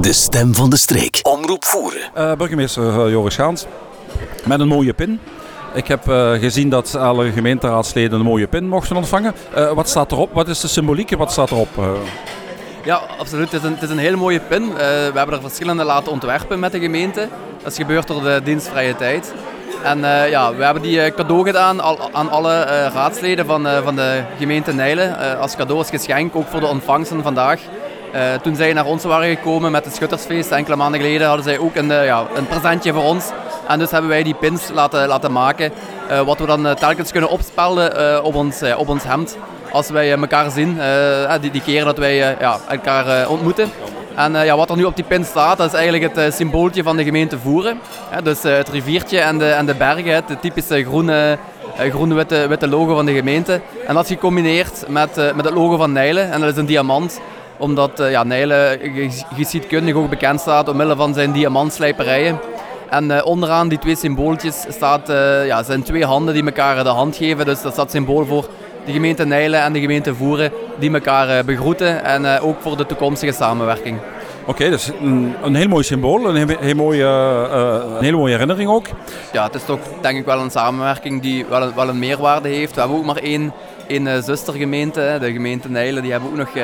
De stem van de streek. Omroep voeren. Uh, burgemeester uh, Joris Schaans. Met een mooie pin. Ik heb uh, gezien dat alle gemeenteraadsleden een mooie pin mochten ontvangen. wat staat erop? Wat is de symboliek? Wat staat erop? Ja, absoluut. Het is, een, het is een hele mooie pin. we hebben er verschillende laten ontwerpen met de gemeente. Dat is gebeurd door de dienstvrije tijd. En uh, ja, we hebben die cadeau gedaan aan alle uh, raadsleden van, uh, van de gemeente Nijlen. als cadeau, als geschenk, ook voor de ontvangsten vandaag. Toen zij naar ons waren gekomen met het Schuttersfeest, enkele maanden geleden, hadden zij ook een, ja, een presentje voor ons. En dus hebben wij die pins laten, laten maken, wat we dan telkens kunnen opspelden op, ons, op ons hemd. Als wij elkaar zien, die, die keer dat wij ja, elkaar ontmoeten. En uh, ja, wat er nu op die pin staat, dat is eigenlijk het uh, symbooltje van de gemeente Voeren. dus uh, het riviertje en de, en de bergen, het typische groene, groene-witte witte logo van de gemeente. En dat gecombineerd met, met het logo van Nijlen, en dat is een diamant omdat ja, Nijlen geschiedkundig ook bekend staat omwille van zijn diamantslijperijen. En onderaan die twee symbooltjes staat, ja, zijn twee handen die elkaar de hand geven. Dus dat staat symbool voor de gemeente Nijlen en de gemeente Voeren die elkaar eh, begroeten en eh, ook voor de toekomstige samenwerking. Oké, dus een, een, heel mooi symbool, een, heel, heel mooie, uh, een hele mooie herinnering ook. Ja, het is toch denk ik wel een samenwerking die wel een, wel een meerwaarde heeft. We hebben ook maar één, één zustergemeente, de gemeente Nijlen. Die hebben ook nog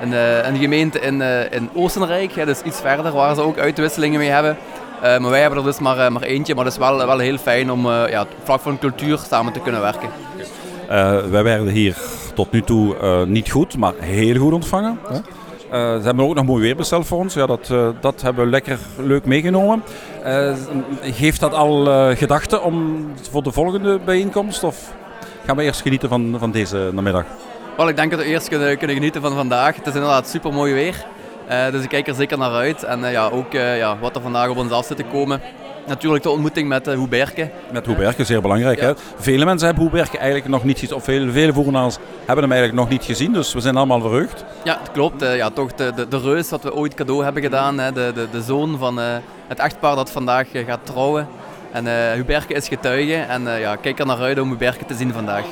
een, een gemeente in, in Oostenrijk, dus iets verder, waar ze ook uitwisselingen mee hebben. maar wij hebben er dus maar, maar eentje, maar het is wel, wel heel fijn om ja, vlak van cultuur samen te kunnen werken. Uh, wij werden hier tot nu toe uh, niet goed, maar heel goed ontvangen. Hè? Uh, ze hebben ook nog mooi weer besteld voor ons. Ja, dat, dat hebben we lekker leuk meegenomen. geeft dat al gedachten om voor de volgende bijeenkomst? Of gaan we eerst genieten van, van deze namiddag? Wel, ik denk dat we eerst kunnen, kunnen genieten van vandaag. Het is inderdaad super mooi weer. Dus ik kijk er zeker naar uit. En ja, ook ja, wat er vandaag op ons af zit te komen natuurlijk de ontmoeting met uh. Met Hoeberke, zeer belangrijk. Hè? Vele mensen hebben Hoeberke eigenlijk nog niet gezien, of vele, vele voernaars hebben hem eigenlijk nog niet gezien, dus we zijn allemaal verheugd. Ja, het klopt. Uh, ja, toch de, de, de, reus wat we ooit cadeau hebben gedaan, hè? De, de, de zoon van uh, het echtpaar dat vandaag gaat trouwen. En Huberke is getuige en ja, kijk er naar uit om Huberke te zien vandaag.